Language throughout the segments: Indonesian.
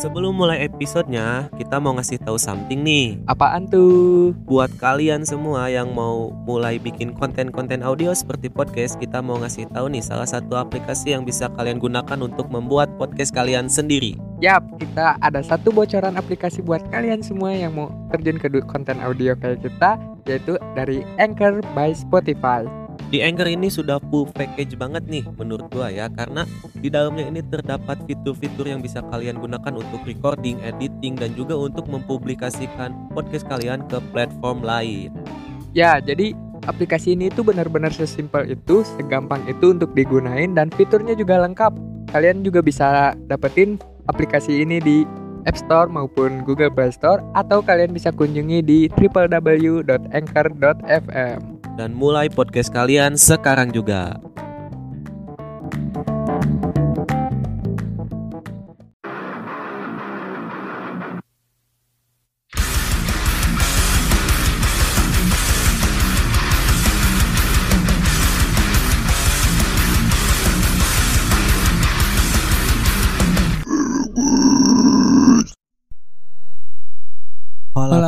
Sebelum mulai episodenya, kita mau ngasih tahu something nih. Apaan tuh? Buat kalian semua yang mau mulai bikin konten-konten audio seperti podcast, kita mau ngasih tahu nih salah satu aplikasi yang bisa kalian gunakan untuk membuat podcast kalian sendiri. Yap, kita ada satu bocoran aplikasi buat kalian semua yang mau terjun ke konten audio kayak kita, yaitu dari Anchor by Spotify. Di Anchor ini sudah full package banget nih menurut gua ya karena di dalamnya ini terdapat fitur-fitur yang bisa kalian gunakan untuk recording, editing dan juga untuk mempublikasikan podcast kalian ke platform lain. Ya, jadi aplikasi ini tuh benar-benar sesimpel itu, segampang itu untuk digunain dan fiturnya juga lengkap. Kalian juga bisa dapetin aplikasi ini di App Store maupun Google Play Store atau kalian bisa kunjungi di www.anchor.fm. Dan mulai podcast kalian sekarang juga.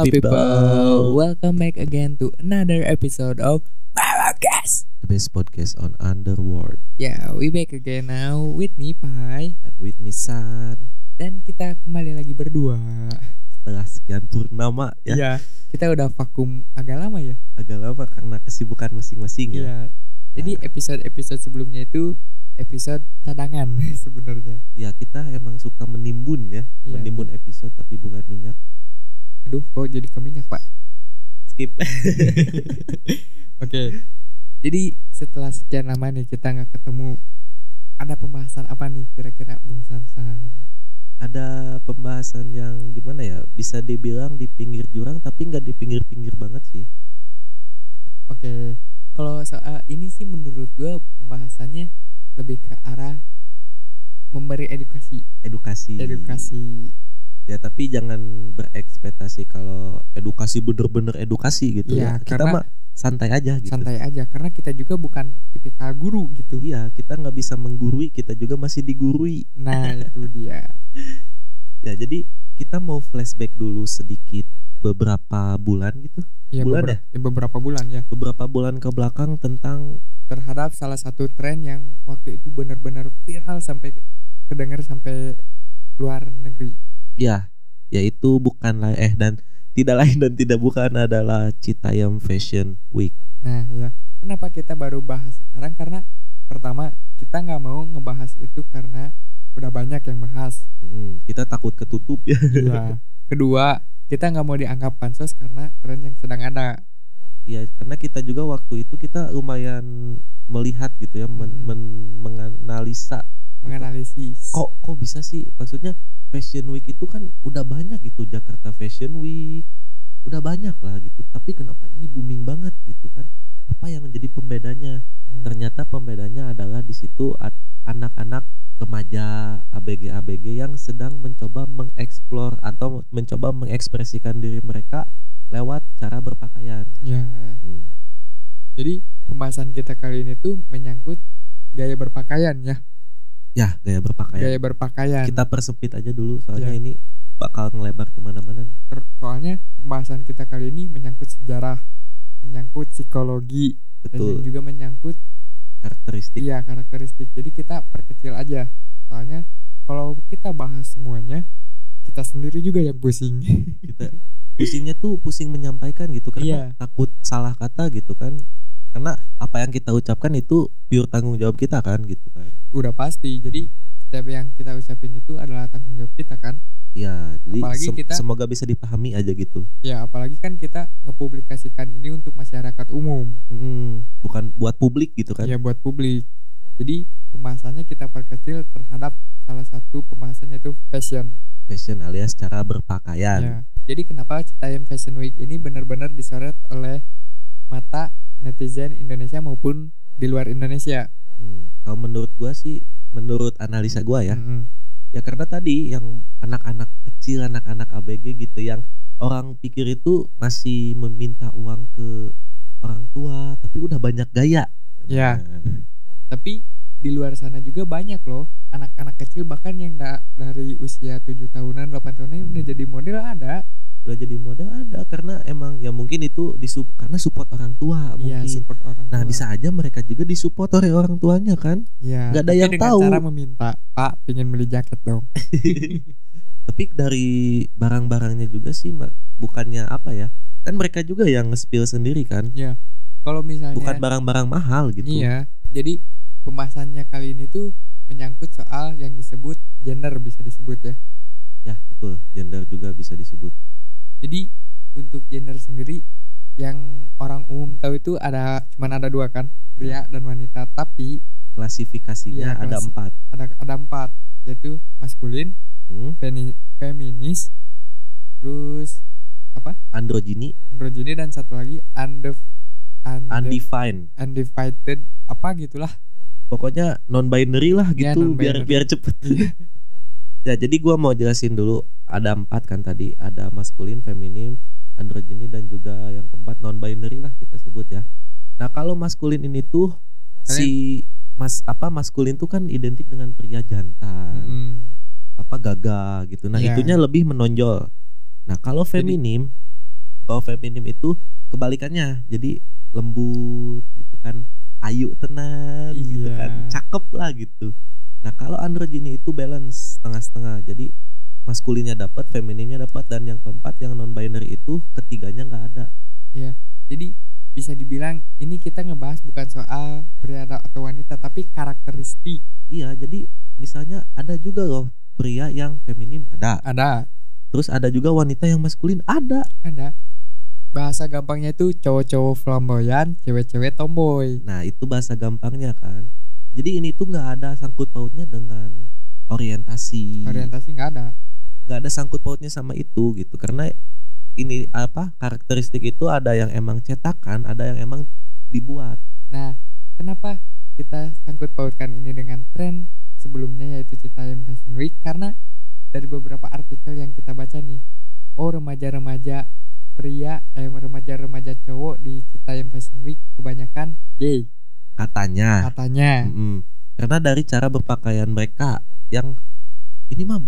People, welcome back again to another episode of Podcast. the best podcast on underworld. Yeah, we back again now with me Pai And with me San. dan kita kembali lagi berdua. Setelah sekian purnama ya, Ya, kita udah vakum agak lama ya. agak lama karena kesibukan masing-masing ya. Iya. Jadi Ya. episode-episode sebelumnya itu episode cadangan sebenarnya. Ya kita emang suka menimbun ya, Iya. menimbun episode tapi bukan minyak. Aduh, kok jadi ke minyak, Pak? Skip. Oke. Jadi setelah sekian lama nih kita nggak ketemu, ada pembahasan apa nih kira-kira Bung Sansan? Ada pembahasan yang gimana ya? Bisa dibilang di pinggir jurang tapi nggak di pinggir-pinggir banget sih. Oke. Kalau soal ini sih menurut gua pembahasannya lebih ke arah memberi edukasi, Edukasi. edukasi. Ya tapi jangan berekspektasi kalau edukasi bener-bener edukasi gitu Iya, ya. Kita karena mah santai aja gitu. Santai aja karena kita juga bukan tipikal guru gitu. Iya, kita nggak bisa menggurui, kita juga masih digurui. Nah, itu dia. Ya, jadi kita mau flashback dulu sedikit beberapa bulan gitu. Ya, Bulan beber- ya, beberapa bulan ya Beberapa bulan ke belakang tentang terhadap salah satu tren yang waktu itu benar-benar viral sampai kedengar sampai luar negeri. Ya, yaitu bukan lain eh dan tidak lain dan tidak bukan adalah Citayam Fashion Week. Nah, ya. Kenapa kita baru bahas sekarang? Karena pertama kita nggak mau ngebahas itu karena udah banyak yang bahas. Mm, kita takut ketutup ya. Iya. Kedua, kita nggak mau dianggap pansos karena tren yang sedang ada. Ya, karena kita juga waktu itu kita lumayan melihat gitu ya, men- men- menganalisa Menganalisis. kok kok bisa sih maksudnya Fashion Week itu kan udah banyak gitu Jakarta Fashion Week udah banyak lah gitu tapi kenapa ini booming banget gitu kan apa yang menjadi pembedanya Nah, ternyata pembedanya adalah di situ anak-anak remaja ABG ABG yang sedang mencoba mengeksplor atau mencoba mengekspresikan diri mereka lewat cara berpakaian ya. Hmm. Jadi pembahasan kita kali ini tuh menyangkut gaya berpakaian ya. Ya gaya berpakaian Gaya berpakaian. kita persempit aja dulu soalnya Ya. ini bakal ngelebar ke mana-mana soalnya pembahasan kita kali ini menyangkut sejarah, menyangkut psikologi, dan betul juga menyangkut karakteristik iya karakteristik. Jadi kita perkecil aja. Soalnya kalau kita bahas semuanya, kita sendiri juga yang pusing. kita pusingnya tuh pusing menyampaikan gitu karena Iya. takut salah kata gitu kan karena apa yang kita ucapkan itu pure tanggung jawab kita kan gitu kan. Udah pasti. Jadi setiap yang kita ucapin itu adalah tanggung jawab kita kan. ya jadi Apalagi sem- kita- semoga bisa dipahami aja gitu. Ya apalagi kan kita ngepublikasikan ini untuk masyarakat umum. Mm, bukan buat publik gitu kan. Ya buat publik. Jadi pembahasannya kita perkecil terhadap salah satu pembahasannya itu fashion. Fashion alias cara berpakaian. Ya. Jadi kenapa Citayam Fashion Week ini benar-benar disorot oleh mata netizen Indonesia maupun di luar Indonesia. Hmm, kalau menurut gua sih menurut analisa gua ya Mm-mm. ya karena tadi yang anak-anak kecil anak-anak ABG gitu yang orang pikir itu masih meminta uang ke orang tua tapi udah banyak gaya. Ya. Nah, tapi di luar sana juga banyak loh anak-anak kecil bahkan yang da- dari usia 7 tahunan 8 tahunan udah jadi model ada udah jadi model ada. Karena emang ya mungkin itu disup karena support orang tua Iya mungkin. support orang nah tua. bisa aja mereka juga disupport oleh orang tuanya kan? Iya, nggak ada yang tahu. cara meminta pak pengen beli jaket dong. Tapi dari barang-barangnya juga sih bukannya apa ya kan mereka juga yang nge-spill sendiri kan? Kalau misalnya bukan barang-barang mahal gitu. Iya. Jadi pembahasannya kali ini tuh menyangkut soal yang disebut gender bisa disebut ya. Ya betul. Gender juga bisa disebut jadi untuk gender sendiri yang orang umum tahu itu ada cuman ada dua kan? Pria dan wanita. Tapi klasifikasinya Iya, ada klasi- empat. ada ada empat. Yaitu maskulin hmm? feminis terus androgyny androgyny dan satu lagi undef, undefined. undivided apa gitulah. Pokoknya non binary lah Ya, gitu biar biar cepet ya jadi gua mau jelasin dulu ada empat kan tadi ada maskulin feminim androgyny dan juga yang keempat non binary lah kita sebut ya nah kalau maskulin ini tuh si mas apa maskulin tuh kan identik dengan pria jantan Mm-mm. apa gagah gitu nah Iya. itunya lebih menonjol nah kalau Jadi- feminim kalau feminim itu kebalikannya jadi lembut gitu kan ayu tenan gitu Iya. kan cakep lah gitu nah kalau androgyny itu balance setengah-setengah jadi maskulinnya dapat femininnya dapat dan yang keempat yang non binary itu ketiganya nggak ada. Jadi bisa dibilang ini kita ngebahas bukan soal pria atau wanita tapi karakteristik. Iya jadi misalnya ada juga loh pria yang feminim ada. Ada. Terus ada juga wanita yang maskulin ada. Ada. Bahasa gampangnya itu cowok-cowok flamboyan cewek-cewek tomboy. Nah itu bahasa gampangnya kan. Jadi ini tuh nggak ada sangkut pautnya dengan orientasi. orientasi nggak ada Nggak ada sangkut pautnya sama itu gitu. Karena ini apa karakteristik itu ada yang emang cetakan, ada yang emang dibuat. nah kenapa kita sangkut pautkan ini dengan tren sebelumnya yaitu Citayam Fashion Week karena dari beberapa artikel yang kita baca nih oh remaja-remaja pria eh remaja-remaja cowok di Citayam Fashion Week kebanyakan gay Katanya. katanya Mm-mm. Karena dari cara berpakaian mereka yang ini mah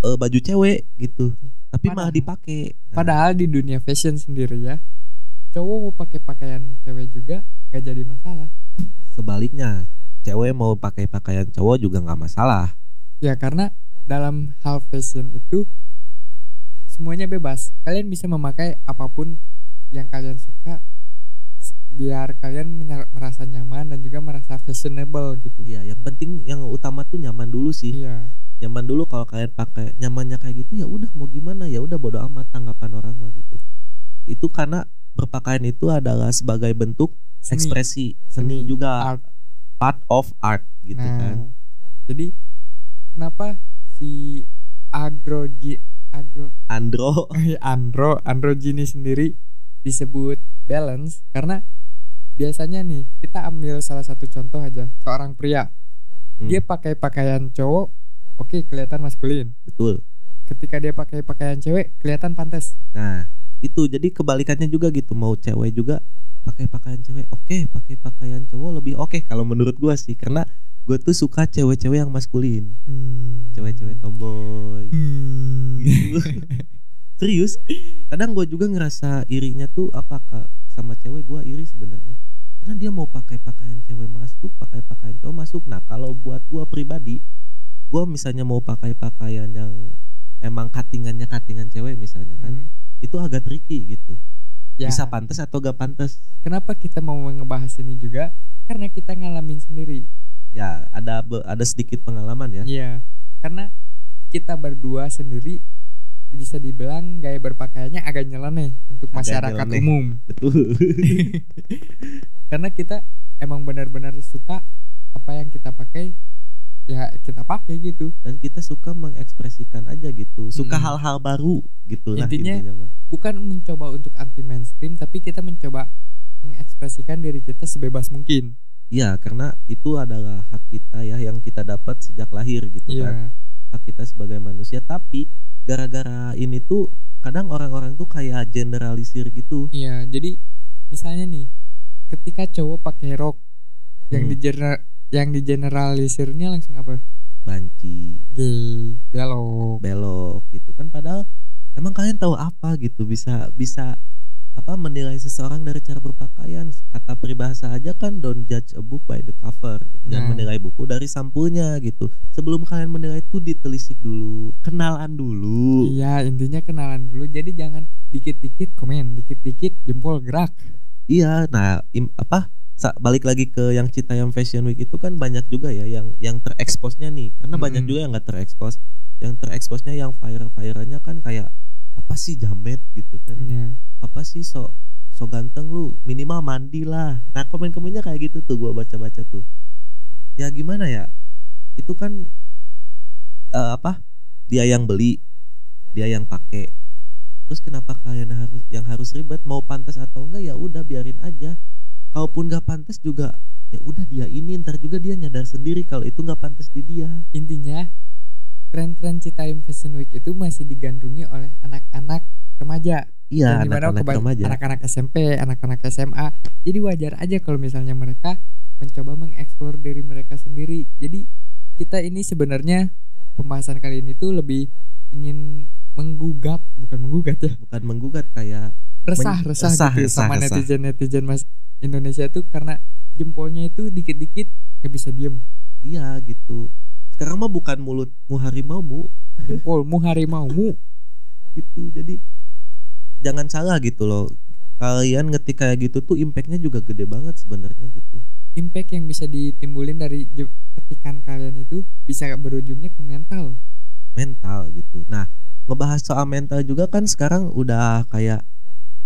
eh, baju cewek gitu. Tapi malah Padahal- dipakai. Nah, Padahal di dunia fashion sendiri ya, cowok mau pakai pakaian cewek juga gak jadi masalah. sebaliknya, cewek mau pakai pakaian cowok juga nggak masalah. Ya karena dalam hal fashion itu semuanya bebas. Kalian bisa memakai apa pun yang kalian suka biar kalian merasa nyaman dan juga merasa fashionable gitu. Iya, yang penting yang utama tuh nyaman dulu sih. Iya. nyaman dulu kalau kalian pakai nyamannya kayak gitu ya udah mau gimana ya udah bodo amat tanggapan orang mah gitu itu karena berpakaian itu adalah sebagai bentuk Seni. ekspresi seni, Seni, juga art. part of art gitu nah, kan jadi kenapa si agrogi agro andro andro androgini sendiri disebut balance karena biasanya nih kita ambil salah satu contoh aja seorang pria. Hmm, dia pakai pakaian cowok oke kelihatan maskulin. Betul. Ketika dia pakai pakaian cewek kelihatan pantas. Nah itu jadi kebalikannya juga gitu. Mau cewek juga pakai pakaian cewek oke pakai pakaian cowok lebih oke kalau menurut gua sih. Karena gue tuh suka cewek-cewek yang maskulin. Hmm. cewek-cewek tomboy. Hmm. serius? Kadang gue juga ngerasa irinya tuh apa kak sama cewek gue iri sebenarnya. Karena dia mau pakai pakaian cewek masuk pakai pakaian cowok masuk. Nah kalau buat gue pribadi gue misalnya mau pakai pakaian yang emang cuttingannya cuttingan cewek misalnya kan Hmm. itu agak tricky gitu. Ya, bisa pantas atau gak pantas? Kenapa kita mau ngebahas ini juga? Karena kita ngalamin sendiri. Ya ada ada sedikit pengalaman ya. Iya, karena kita berdua sendiri bisa dibilang gaya berpakaiannya agak nyeleneh untuk Agak masyarakat nyeleneh. umum. betul karena kita emang benar-benar suka apa yang kita pakai ya kita pakai gitu. dan kita suka mengekspresikan aja gitu suka hal-hal baru gitu lah Intinya- intinya Bukan mencoba untuk anti mainstream tapi kita mencoba mengekspresikan diri kita sebebas mungkin. Iya, karena itu adalah hak kita ya yang kita dapat sejak lahir gitu kan. Iya. Hak kita sebagai manusia. Tapi gara-gara ini tuh kadang orang-orang tuh kayak generalisir gitu. Iya, jadi misalnya nih, ketika cowok pakai rok yang Hmm. digener yang di generalisirnya langsung apa banci gay belok belok gitu kan padahal emang kalian tahu apa gitu bisa bisa apa menilai seseorang dari cara berpakaian kata peribahasa aja kan don't judge a book by the cover gitu. jangan Nah. menilai buku dari sampulnya gitu sebelum kalian menilai itu ditelisik dulu kenalan dulu iya intinya kenalan dulu jadi jangan dikit-dikit komen dikit-dikit jempol gerak Iya, nah im, apa sa- balik lagi ke yang Citayam Fashion Week itu kan banyak juga ya yang yang tereksposnya nih, karena banyak Mm-mm. juga yang nggak terekspos. Yang tereksposnya yang viral viralnya kan kayak apa sih jamet gitu kan, ya apa sih so so ganteng lu? Minimal mandi lah. Nah komen komennya kayak gitu tuh gua baca baca tuh. Ya gimana ya, itu kan eh, apa? Dia yang beli, dia yang pakai terus kenapa kalian harus yang harus ribet? Mau pantas atau enggak? Ya udah biarin aja. Kalaupun nggak pantas juga ya udah dia ini ntar juga dia nyadar sendiri kalau itu nggak pantas di dia. Intinya tren-tren Citayam Fashion Week itu masih digandrungi oleh anak-anak remaja iya anak-anak remaja anak-anak SMP, anak-anak SMA. Jadi wajar aja kalau misalnya mereka mencoba mengeksplor diri mereka sendiri. Jadi kita ini sebenarnya pembahasan kali ini tuh lebih ingin menggugat, bukan menggugat ya, bukan menggugat kayak resah, Men- resah, resah, gitu resah, sama netizen-netizen mas Indonesia tuh karena jempolnya itu dikit-dikit nggak bisa diem. dia gitu sekarang mah bukan mulutmu harimaumu Jempolmu harimaumu. gitu jadi jangan salah gitu loh kalian ngetik kayak gitu tuh impactnya juga gede banget sebenarnya gitu Impact yang bisa ditimbulin dari ketikan kalian itu bisa berujungnya ke mental. mental gitu. Nah, ngebahas soal mental juga kan sekarang udah kayak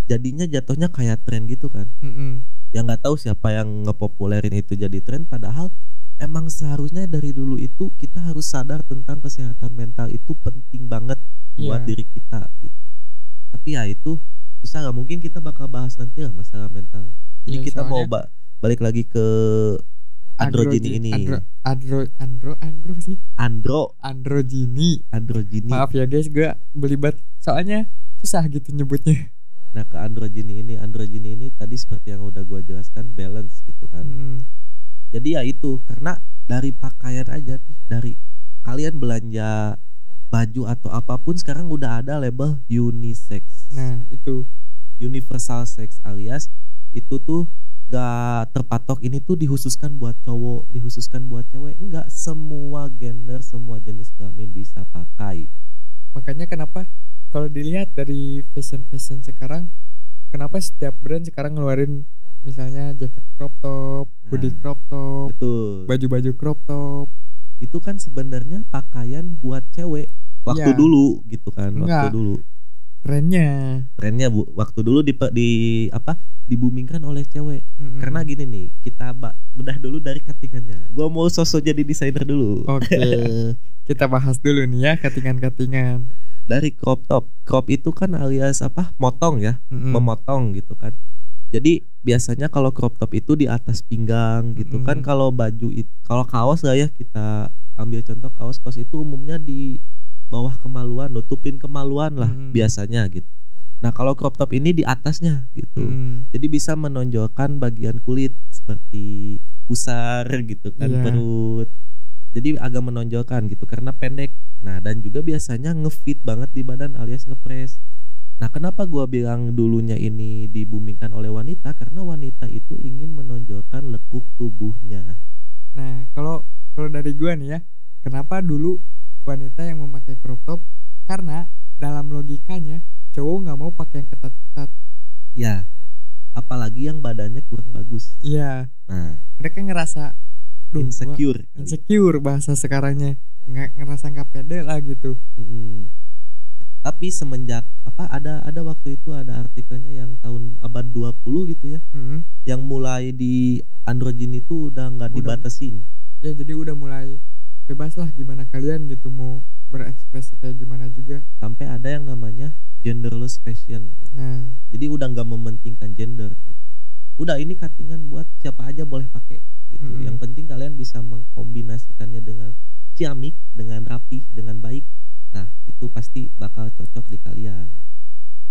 jadinya jatuhnya kayak tren gitu kan. Mm-mm. Yang nggak tahu siapa yang ngepopulerin itu jadi tren padahal emang seharusnya dari dulu itu kita harus sadar tentang kesehatan mental itu penting banget buat Iya. diri kita gitu. Tapi ya itu susah nggak mungkin kita bakal bahas nanti lah masalah mental. Jadi Iya, kita mau ba- balik lagi ke androgini ini. Andro, andro, andro, andro sih. Andro, Androgini. androgini. Maaf ya guys, gue belibet. Soalnya susah gitu nyebutnya. Nah ke androgini ini, androgini ini tadi seperti yang udah gua jelaskan balance gitu kan. Mm-mm. Jadi ya itu karena dari pakaian aja nih, dari kalian belanja baju atau apa pun sekarang udah ada label unisex, Nah itu. universal sex alias itu tuh gak terpatok ini tuh dikhususkan buat cowok, dikhususkan buat cewek, enggak semua gender, semua jenis kelamin bisa pakai. Makanya kenapa kalau dilihat dari fashion-fashion sekarang, kenapa setiap brand sekarang ngeluarin misalnya jaket crop top, hoodie Nah. crop top, Betul. baju-baju crop top. itu kan sebenarnya pakaian buat cewek waktu Iya. dulu gitu kan waktu Enggak. dulu Trennya. trennya bu waktu dulu di di apa dibumingkan oleh cewek Mm-mm. karena gini nih kita ba- bedah dulu dari cuttingannya gua mau sosok jadi desainer dulu Oke. Kita bahas dulu nih ya katingan-katingan. dari crop top crop itu kan alias apa motong ya Mm-mm. memotong gitu kan jadi biasanya kalau crop top itu di atas pinggang gitu kan Mm-mm. kalau baju itu kalau kaos lah ya kita ambil contoh kaos kaos itu umumnya di bawah kemaluan nutupin kemaluan lah Mm-mm. biasanya gitu nah kalau crop top ini di atasnya gitu Mm. jadi bisa menonjolkan bagian kulit seperti pusar gitu kan Iya. perut jadi agak menonjolkan gitu karena pendek nah dan juga biasanya ngefit banget di badan alias ngepres nah kenapa gua bilang dulunya ini dibumingkan oleh wanita karena wanita itu ingin menonjolkan lekuk tubuhnya Nah, kalau kalau dari gua nih ya, kenapa dulu wanita yang memakai crop top? Karena dalam logikanya cowok nggak mau pakai yang ketat-ketat. ya apalagi yang badannya kurang bagus Iya, nah mereka ngerasa duh, gua insecure kali. insecure bahasa sekarangnya. Nggak ngerasa nggak pede lah gitu. Mm-mm. Tapi semenjak apa ada ada waktu itu ada artikelnya yang tahun abad 20 gitu ya, Mm-mm. yang mulai di androgen itu udah nggak dibatasin. Ya jadi udah mulai bebas lah gimana kalian gitu mau berekspresi kayak gimana juga. Sampai ada yang namanya genderless fashion gitu. Nah, Jadi udah nggak mementingkan gender gitu. Udah ini cuttingan buat siapa aja boleh pakai gitu. Mm-mm. Yang penting kalian bisa mengkombinasikannya dengan ciamik, dengan rapih, dengan baik. Nah, itu pasti bakal cocok di kalian.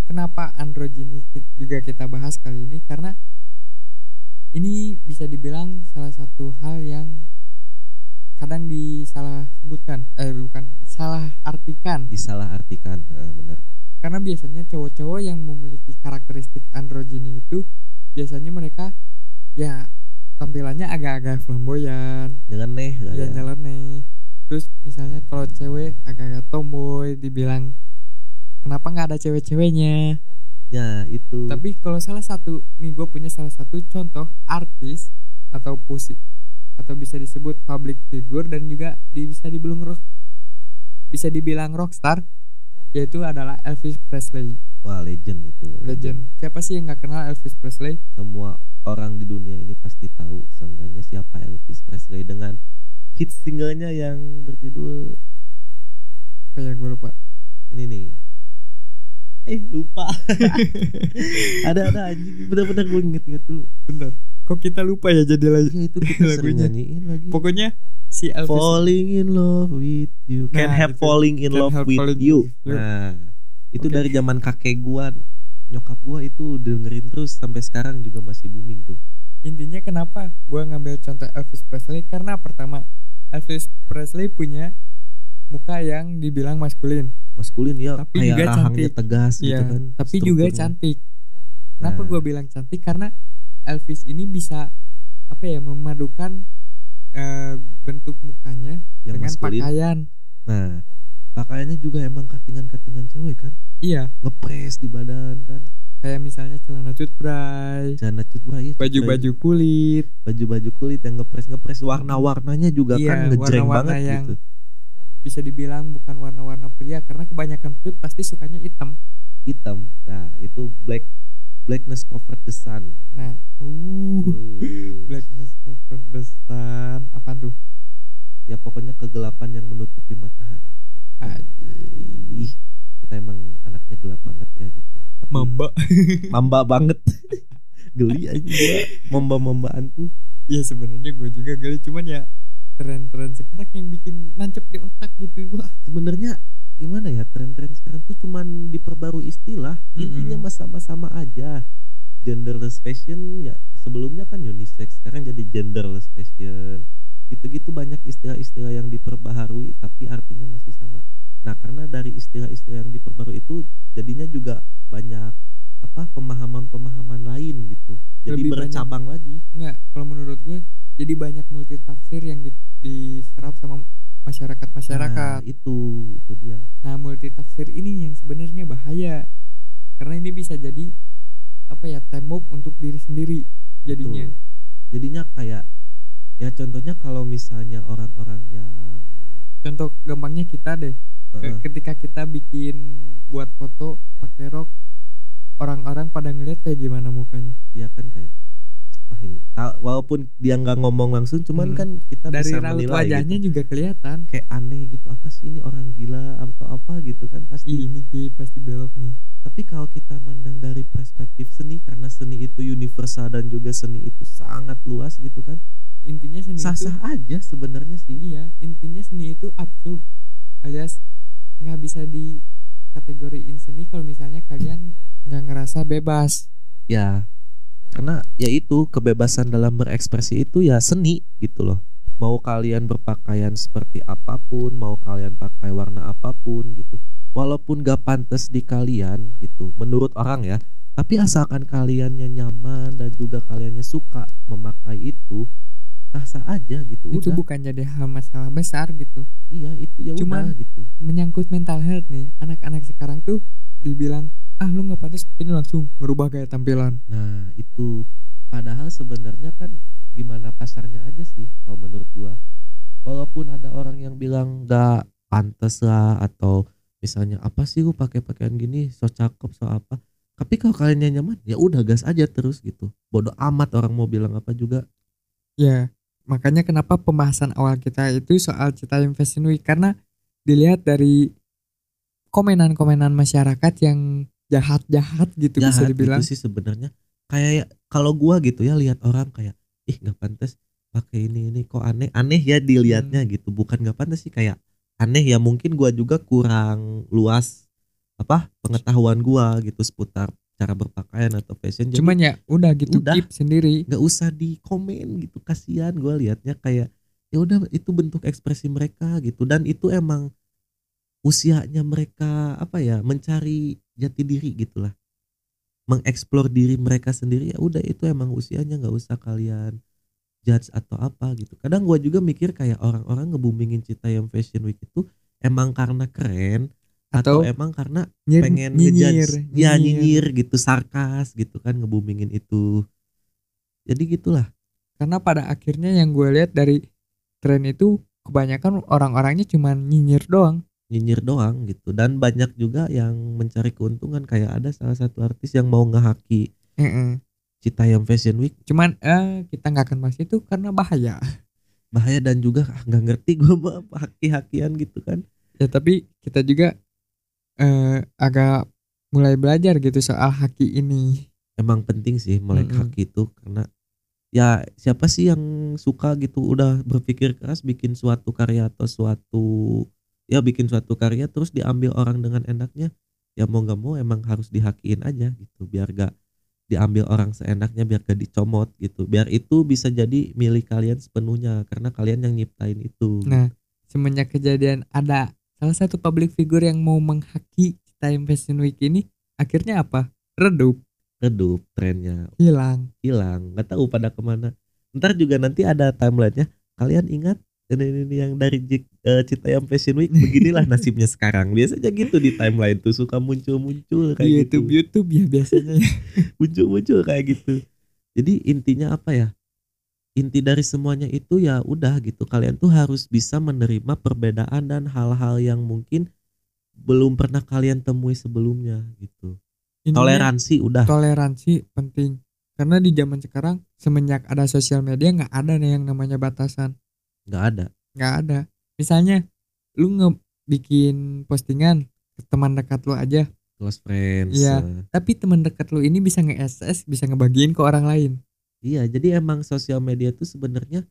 kenapa androgini juga kita bahas kali ini? Karena ini bisa dibilang salah satu hal yang kadang disalah sebutkan eh bukan salah artikan disalahartikan nah, benar karena biasanya cowok-cowok yang memiliki karakteristik androgini itu biasanya mereka ya tampilannya agak-agak flamboyan. Nyeleneh ya. Ya nyeleneh terus misalnya kalau cewek agak-agak tomboy dibilang kenapa nggak ada cewek-ceweknya? Ya itu. Tapi kalau salah satu nih gue punya salah satu contoh artis atau pusi atau bisa disebut public figure dan juga di, bisa dibilang rock bisa dibilang rockstar yaitu adalah Elvis Presley. Wah legend itu legend. Siapa sih yang nggak kenal Elvis Presley? Semua orang di dunia ini pasti tahu seenggaknya siapa Elvis Presley dengan hit singlenya yang berjudul apa ya gue lupa. Ini nih. Eh lupa. Ada ada anjing. Bener-bener gue inget-inget dulu. Bener. Kok kita lupa ya jadi lagi ya itu kita Lagunya. nyanyiin lagi. Pokoknya si Elvis falling in love with you. Can Nah, have itu. falling in love with Falling you. You. nah itu dari zaman kakek gua. Nyokap gua itu dengerin terus sampai sekarang juga masih booming tuh. Intinya kenapa gue ngambil contoh Elvis Presley? Karena pertama Elvis Presley punya muka yang dibilang maskulin. Maskulin ya Tapi kayak juga rahangnya cantik. tegas gitu Iya, kan tapi juga cantik. Kenapa Nah. gue bilang cantik? Karena Elvis ini bisa apa ya memadukan eh, bentuk mukanya yang dengan maskulin. pakaian. Nah pakaiannya juga emang katingan-katingan cewek kan? Iya. Ngepres di badan kan kayak misalnya celana cutbray celana cutbray ya, baju-baju kulit. Baju-baju kulit yang ngepres ngepres. Warna-warnanya juga Iya, kan ngejreng warna-warna banget yang- gitu. bisa dibilang bukan warna-warna pria karena kebanyakan pria pasti sukanya hitam. Hitam. Nah itu black blackness covered the sun. Nah uh Uh, blackness cover the sun. Apa tuh? Ya pokoknya kegelapan yang menutupi matahari. Ih, kita emang anaknya gelap banget ya gitu mamba. Mamba banget. Geli aja gua. Mamba-mambaan tuh. Ya sebenarnya gue juga gali cuman ya tren-tren sekarang yang bikin nancep di otak gitu wah sebenarnya gimana ya tren-tren sekarang tuh cuman diperbarui istilah. Mm-mm. intinya mah sama-sama aja. Genderless fashion ya sebelumnya kan unisex sekarang jadi genderless fashion. Gitu-gitu banyak istilah-istilah yang diperbaharui tapi artinya masih sama nah karena dari istilah-istilah yang diperbarui itu jadinya juga banyak apa pemahaman-pemahaman lain gitu. Jadi Lebih banyak. bercabang lagi. Nggak kalau menurut gue jadi banyak multi tafsir yang di- diserap sama masyarakat masyarakat nah, itu itu dia. Nah multi tafsir ini yang sebenarnya bahaya. Karena ini bisa jadi apa ya tembok untuk diri sendiri jadinya. Tuh. jadinya kayak ya contohnya kalau misalnya orang-orang yang contoh gampangnya kita deh Ketika kita bikin buat foto pakai rok orang-orang pada ngeliat kayak gimana mukanya? Dia kan kayak wah ini. Walaupun dia nggak ngomong langsung cuman Hmm. kan kita dari bisa raut menilai wajahnya gitu. juga kelihatan. Kayak aneh gitu apa sih ini orang gila atau apa gitu kan? Ih, pasti ini gay pasti belok nih. Tapi kalau kita mandang dari perspektif seni karena seni itu universal dan juga seni itu sangat luas gitu kan intinya seni itu sah-sah aja sebenarnya sih. Iya intinya seni itu absurd alias nggak bisa dikategoriin seni kalau misalnya kalian nggak ngerasa bebas. Ya karena ya itu kebebasan dalam berekspresi itu ya seni gitu loh. Mau kalian berpakaian seperti apa pun mau kalian pakai warna apa pun gitu walaupun gak pantas di kalian gitu menurut orang ya. Tapi asalkan kaliannya nyaman dan juga kaliannya suka memakai itu sah-sah aja gitu itu udah bukan jadi hal masalah besar gitu iya itu ya Cuman- udah gitu menyangkut mental health nih anak-anak sekarang tuh dibilang ah lu nggak pantas ini langsung ngerubah gaya tampilan Nah, itu padahal sebenarnya kan gimana pasarnya aja sih kalau menurut gua. Walaupun ada orang yang bilang nggak pantas lah atau misalnya apa sih lu pakai pakaian gini so cakep so apa. Tapi kalau kalian nyaman ya udah gas aja terus gitu. Bodoh amat orang mau bilang apa juga. ya makanya kenapa pembahasan awal kita itu soal Citayam Fashion Week karena dilihat dari komenan-komenan masyarakat yang jahat-jahat gitu bisa Jahat dibilang gitu sih sebenarnya. Kayak ya, kalau gua gitu ya lihat orang kayak ih nggak pantas pakai ini ini kok aneh aneh ya dilihatnya Hmm. gitu bukan nggak pantas sih kayak aneh ya mungkin gua juga kurang luas apa pengetahuan gua gitu seputar cara berpakaian atau fashion jadi cuman ya udah gitu Udah. keep sendiri. Nggak usah di komen gitu kasihan gua liatnya kayak ya udah itu bentuk ekspresi mereka gitu. Dan itu emang usianya mereka apa ya mencari jati diri gitulah. Mengeksplor diri mereka sendiri ya udah itu emang usianya nggak usah kalian judge atau apa gitu. Kadang gua juga mikir kayak orang-orang ngebumingin Citayam Fashion Week itu emang karena keren atau, Atau emang karena Nyir- pengen nyinyir, ngejudge ya nyinyir. gitu sarkas gitu kan ngebumingin itu. Jadi gitulah. Karena pada akhirnya yang gue lihat dari tren itu kebanyakan orang-orangnya cuman nyinyir doang. nyinyir doang gitu. Dan banyak juga yang mencari keuntungan. Kayak ada salah satu artis yang mau ngehaki Heeh. Citayam Fashion Week. Cuman eh kita nggak akan bahas itu karena bahaya. bahaya dan juga ah, nggak ngerti gue apa haki-hakian gitu kan. Ya tapi kita juga eh agak mulai belajar gitu soal haki ini. emang penting sih melek Mm-mm. haki itu karena ya siapa sih yang suka gitu udah berpikir keras bikin suatu karya atau suatu ya bikin suatu karya terus diambil orang dengan enaknya ya mau nggak mau emang harus dihakiin aja gitu biar gak diambil orang seenaknya biar gak dicomot gitu biar itu bisa jadi milik kalian sepenuhnya karena kalian yang nyiptain itu Nah, semenjak kejadian ada salah satu public figure yang mau menghaki Time Fashion Week ini, akhirnya apa? Redup, redup trennya hilang. hilang nggak tahu pada ke mana ntar juga nanti ada timelinenya kalian ingat ini, ini, ini yang dari Jik, eh, Citayam Fashion Week beginilah nasibnya sekarang biasanya gitu di timeline tuh suka muncul-muncul kayak Di gitu YouTube YouTube ya biasanya. ya. muncul-muncul kayak gitu jadi intinya apa ya inti dari semuanya itu ya udah gitu kalian tuh harus bisa menerima perbedaan dan hal-hal yang mungkin belum pernah kalian temui sebelumnya gitu Intinya, toleransi udah toleransi penting. Karena di zaman sekarang semenjak ada sosial media nggak ada nih yang namanya batasan. nggak ada nggak ada. Misalnya lu nge bikin postingan ke teman dekat lu aja, close friends Iya. eh. tapi teman dekat lu ini bisa nge-SS, bisa ngebagiin ke orang lain. Iya, jadi emang sosial media itu sebenarnya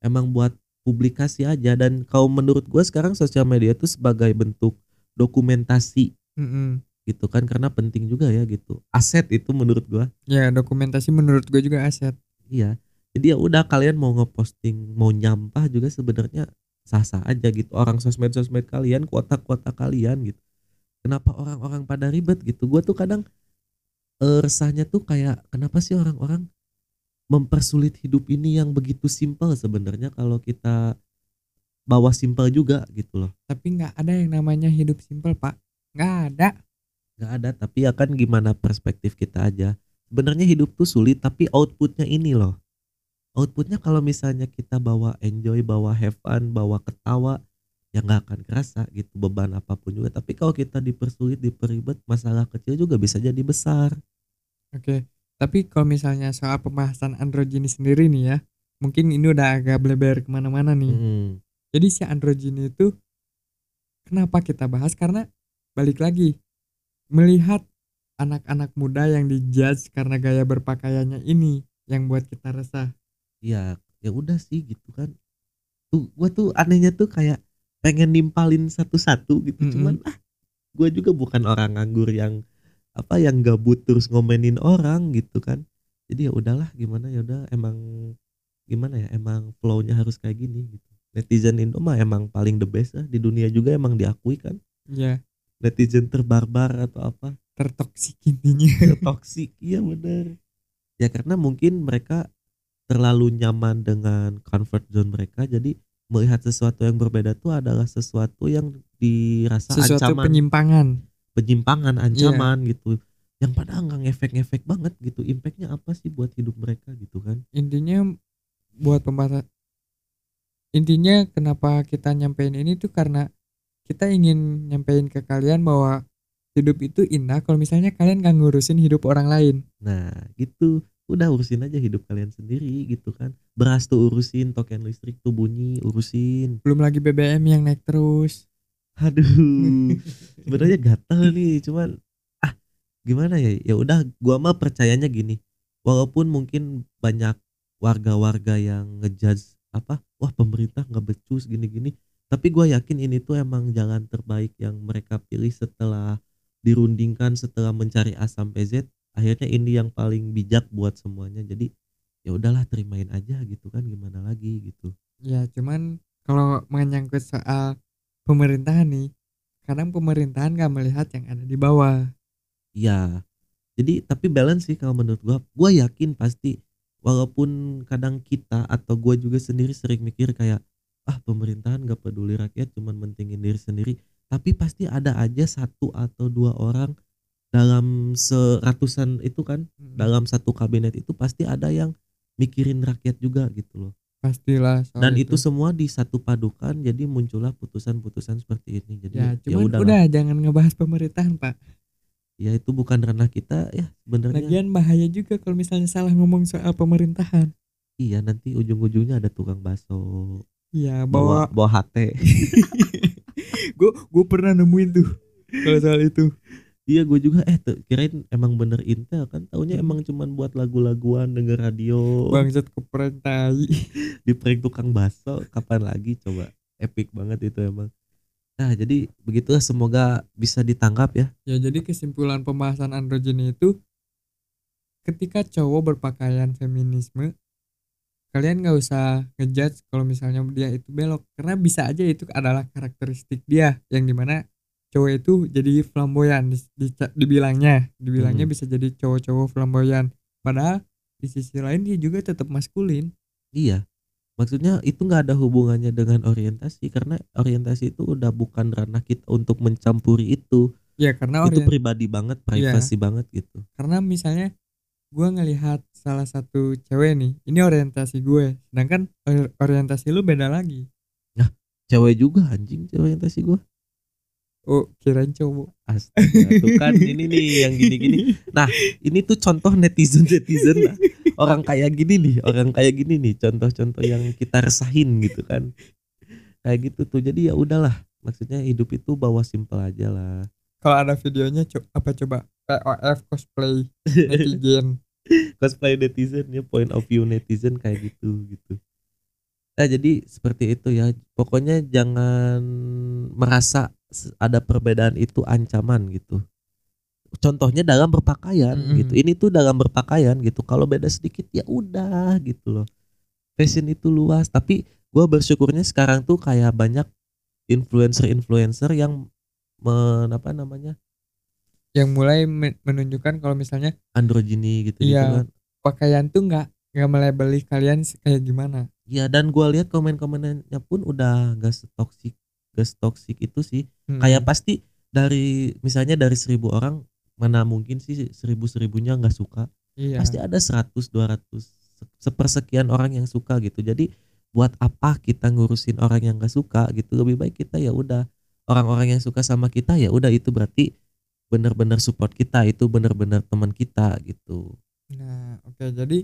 emang buat publikasi aja dan kalau menurut gua sekarang sosial media itu sebagai bentuk dokumentasi Mm-mm. gitu kan karena penting juga ya gitu. Aset itu menurut gua. Ya dokumentasi menurut gue juga aset. Iya. Jadi ya udah kalian mau ngeposting mau nyampah juga sebenarnya sah-sah aja gitu. Orang sosmed-sosmed kalian, kuota-kuota kalian gitu. Kenapa orang-orang pada ribet gitu? Gua tuh kadang eh, resahnya tuh kayak kenapa sih orang-orang mempersulit hidup ini yang begitu simpel sebenarnya kalau kita bawa simpel juga gitu loh. Tapi nggak ada yang namanya hidup simpel pak. Nggak ada. nggak ada tapi akan gimana perspektif kita aja sebenarnya hidup tuh sulit tapi outputnya ini loh outputnya kalau misalnya kita bawa enjoy bawa have fun bawa ketawa ya nggak akan kerasa gitu beban apa pun juga tapi kalau kita dipersulit diperibet masalah kecil juga bisa jadi besar Oke. Tapi kalau misalnya soal pembahasan androgini sendiri nih ya, mungkin ini udah agak bleber ke mana-mana nih. Mm, Jadi si androgini itu kenapa kita bahas? Karena balik lagi melihat anak-anak muda yang dijudge karena gaya berpakaiannya ini yang buat kita resah. ya ya udah sih gitu kan tuh gua tuh anehnya tuh kayak pengen nimpalin satu-satu gitu Mm-mm. cuman ah gua juga bukan orang nganggur yang apa yang gabut terus ngomenin orang gitu kan. Jadi ya udahlah gimana ya udah emang gimana ya emang flownya harus kayak gini gitu. Netizen Indo mah emang paling the best lah di dunia juga emang diakui kan. Ya, netizen terbarbar atau apa. Tertoksik intinya. toksik iya bener. Ya karena mungkin mereka terlalu nyaman dengan comfort zone mereka jadi melihat sesuatu yang berbeda tuh adalah sesuatu yang dirasa Sesuatu ancaman. penyimpangan. Penyimpangan Iya. ancaman gitu yang padahal nggak ngefek-ngefek banget gitu impactnya apa sih buat hidup mereka gitu kan Intinya buat pembahasan intinya kenapa kita nyampein ini tuh karena kita ingin nyampein ke kalian bahwa hidup itu indah kalau misalnya kalian gak ngurusin hidup orang lain. nah gitu udah urusin aja hidup kalian sendiri gitu kan beras tuh urusin token listrik tuh bunyi urusin Belum lagi BBM yang naik terus. Aduh, sebenarnya gatel nih, cuman ah gimana ya? Ya udah, gua mah percayanya gini. Walaupun mungkin banyak warga-warga yang ngejudge apa, wah pemerintah nggak becus gini-gini, tapi gua yakin ini tuh emang jalan terbaik yang mereka pilih setelah dirundingkan, setelah mencari A sampai Z. Akhirnya ini yang paling bijak buat semuanya. Jadi ya udahlah terimain aja gitu kan, gimana lagi gitu. Ya, cuman kalau menyangkut soal pemerintahan nih, kadang pemerintahan nggak melihat yang ada di bawah. Iya. Jadi tapi balance sih kalau menurut gua. Gua yakin pasti walaupun kadang kita atau gua juga sendiri sering mikir kayak ah pemerintahan gak peduli rakyat cuman mentingin diri sendiri. Tapi pasti ada aja satu atau dua orang dalam seratusan itu kan Mm, dalam satu kabinet itu pasti ada yang mikirin rakyat juga gitu loh. Pastilah Dan itu semua disatu padukan jadi muncullah putusan-putusan seperti ini. Jadi Ya, ya, cuman udahlah. udah jangan ngebahas pemerintahan, Pak. Ya itu bukan ranah kita ya sebenarnya. Lagian bahaya juga kalau misalnya salah ngomong soal pemerintahan. Iya nanti ujung-ujungnya ada tukang bakso Iya, bawa bawa bawa hate. gue gue pernah nemuin tuh kalau soal itu. Iya gue juga eh tuh, kirain emang bener intel kan taunya Hmm. emang cuman buat lagu-laguan denger radio Bangsat keprank tai. di prank tukang bakso kapan lagi coba epic banget itu emang. Nah jadi begitulah semoga bisa ditangkap ya. Ya jadi kesimpulan pembahasan androgini itu ketika cowok berpakaian feminisme kalian nggak usah ngejudge kalau misalnya dia itu belok karena bisa aja itu adalah karakteristik dia yang di mana cowok itu jadi flamboyan di, di- dibilangnya dibilangnya Hmm. bisa jadi cowok-cowok flamboyan padahal di sisi lain dia juga tetap maskulin Iya. Maksudnya itu nggak ada hubungannya dengan orientasi karena orientasi itu udah bukan ranah kita untuk mencampuri itu. ya karena itu orient- pribadi banget, privasi banget gitu. karena misalnya gue ngelihat salah satu cewek nih ini orientasi gue sedangkan or- orientasi lu beda lagi Cewek juga anjing cewek orientasi gua. Oh kirain cowok Astaga, tuh kan ini nih yang gini-gini. Nah, ini tuh contoh netizen-netizen lah. Orang kayak gini nih, orang kayak gini nih, contoh-contoh yang kita resahin gitu kan. Kayak gitu tuh. Jadi ya udahlah. Maksudnya hidup itu bawa simpel aja lah. kalau ada videonya co- apa coba POF cosplay netizen Cosplay netizen ya, point of view netizen kayak gitu gitu. Nah, jadi seperti itu ya. Pokoknya jangan merasa ada perbedaan itu ancaman gitu. Contohnya dalam berpakaian Mm-mm. gitu. Ini tuh dalam berpakaian gitu. Kalau beda sedikit ya udah gitu loh. Fashion itu luas, tapi gua bersyukurnya sekarang tuh kayak banyak influencer-influencer yang men, apa namanya? yang mulai men- menunjukkan kalau misalnya androgini gitu gitu Iya. kan. pakaian tuh nggak nggak melabeli kalian kayak gimana Ya dan gua lihat komen-komennya pun udah gak setoksik gak setoksik itu sih. Hmm. Kayak pasti dari misalnya dari seribu orang mana mungkin sih seribu seribunya nggak suka. iya Pasti ada 100 200 se- sepersekian orang yang suka gitu. Jadi buat apa kita ngurusin orang yang gak suka gitu. Lebih baik kita ya udah orang-orang yang suka sama kita ya udah itu berarti bener-bener support kita itu bener-bener teman kita gitu. nah oke jadi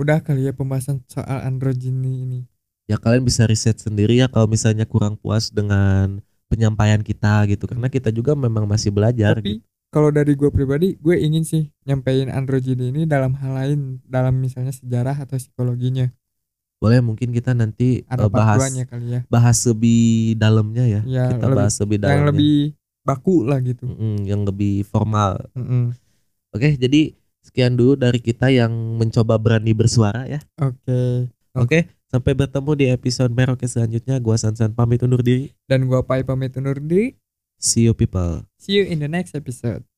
udah kali ya pembahasan soal androgini ini. Ya kalian bisa riset sendiri ya kalau misalnya kurang puas dengan penyampaian kita gitu. Karena kita juga memang masih belajar tapi gitu. kalau dari gue pribadi gue ingin sih nyampein androgini ini dalam hal lain dalam misalnya sejarah atau psikologinya. Boleh mungkin kita nanti ada eh, bahas kali ya. bahas lebih dalamnya ya. Ya, kita lebih- bahas lebih dalamnya. yang lebih baku lah gitu. Mm-mm, yang lebih formal. Mm-mm. oke jadi sekian dulu dari kita yang mencoba berani bersuara ya. Oke. Oke sampai bertemu di episode Meroke selanjutnya. Gua Sansan pamit undur diri. Dan gue Pai pamit undur diri. See you people. See you in the next episode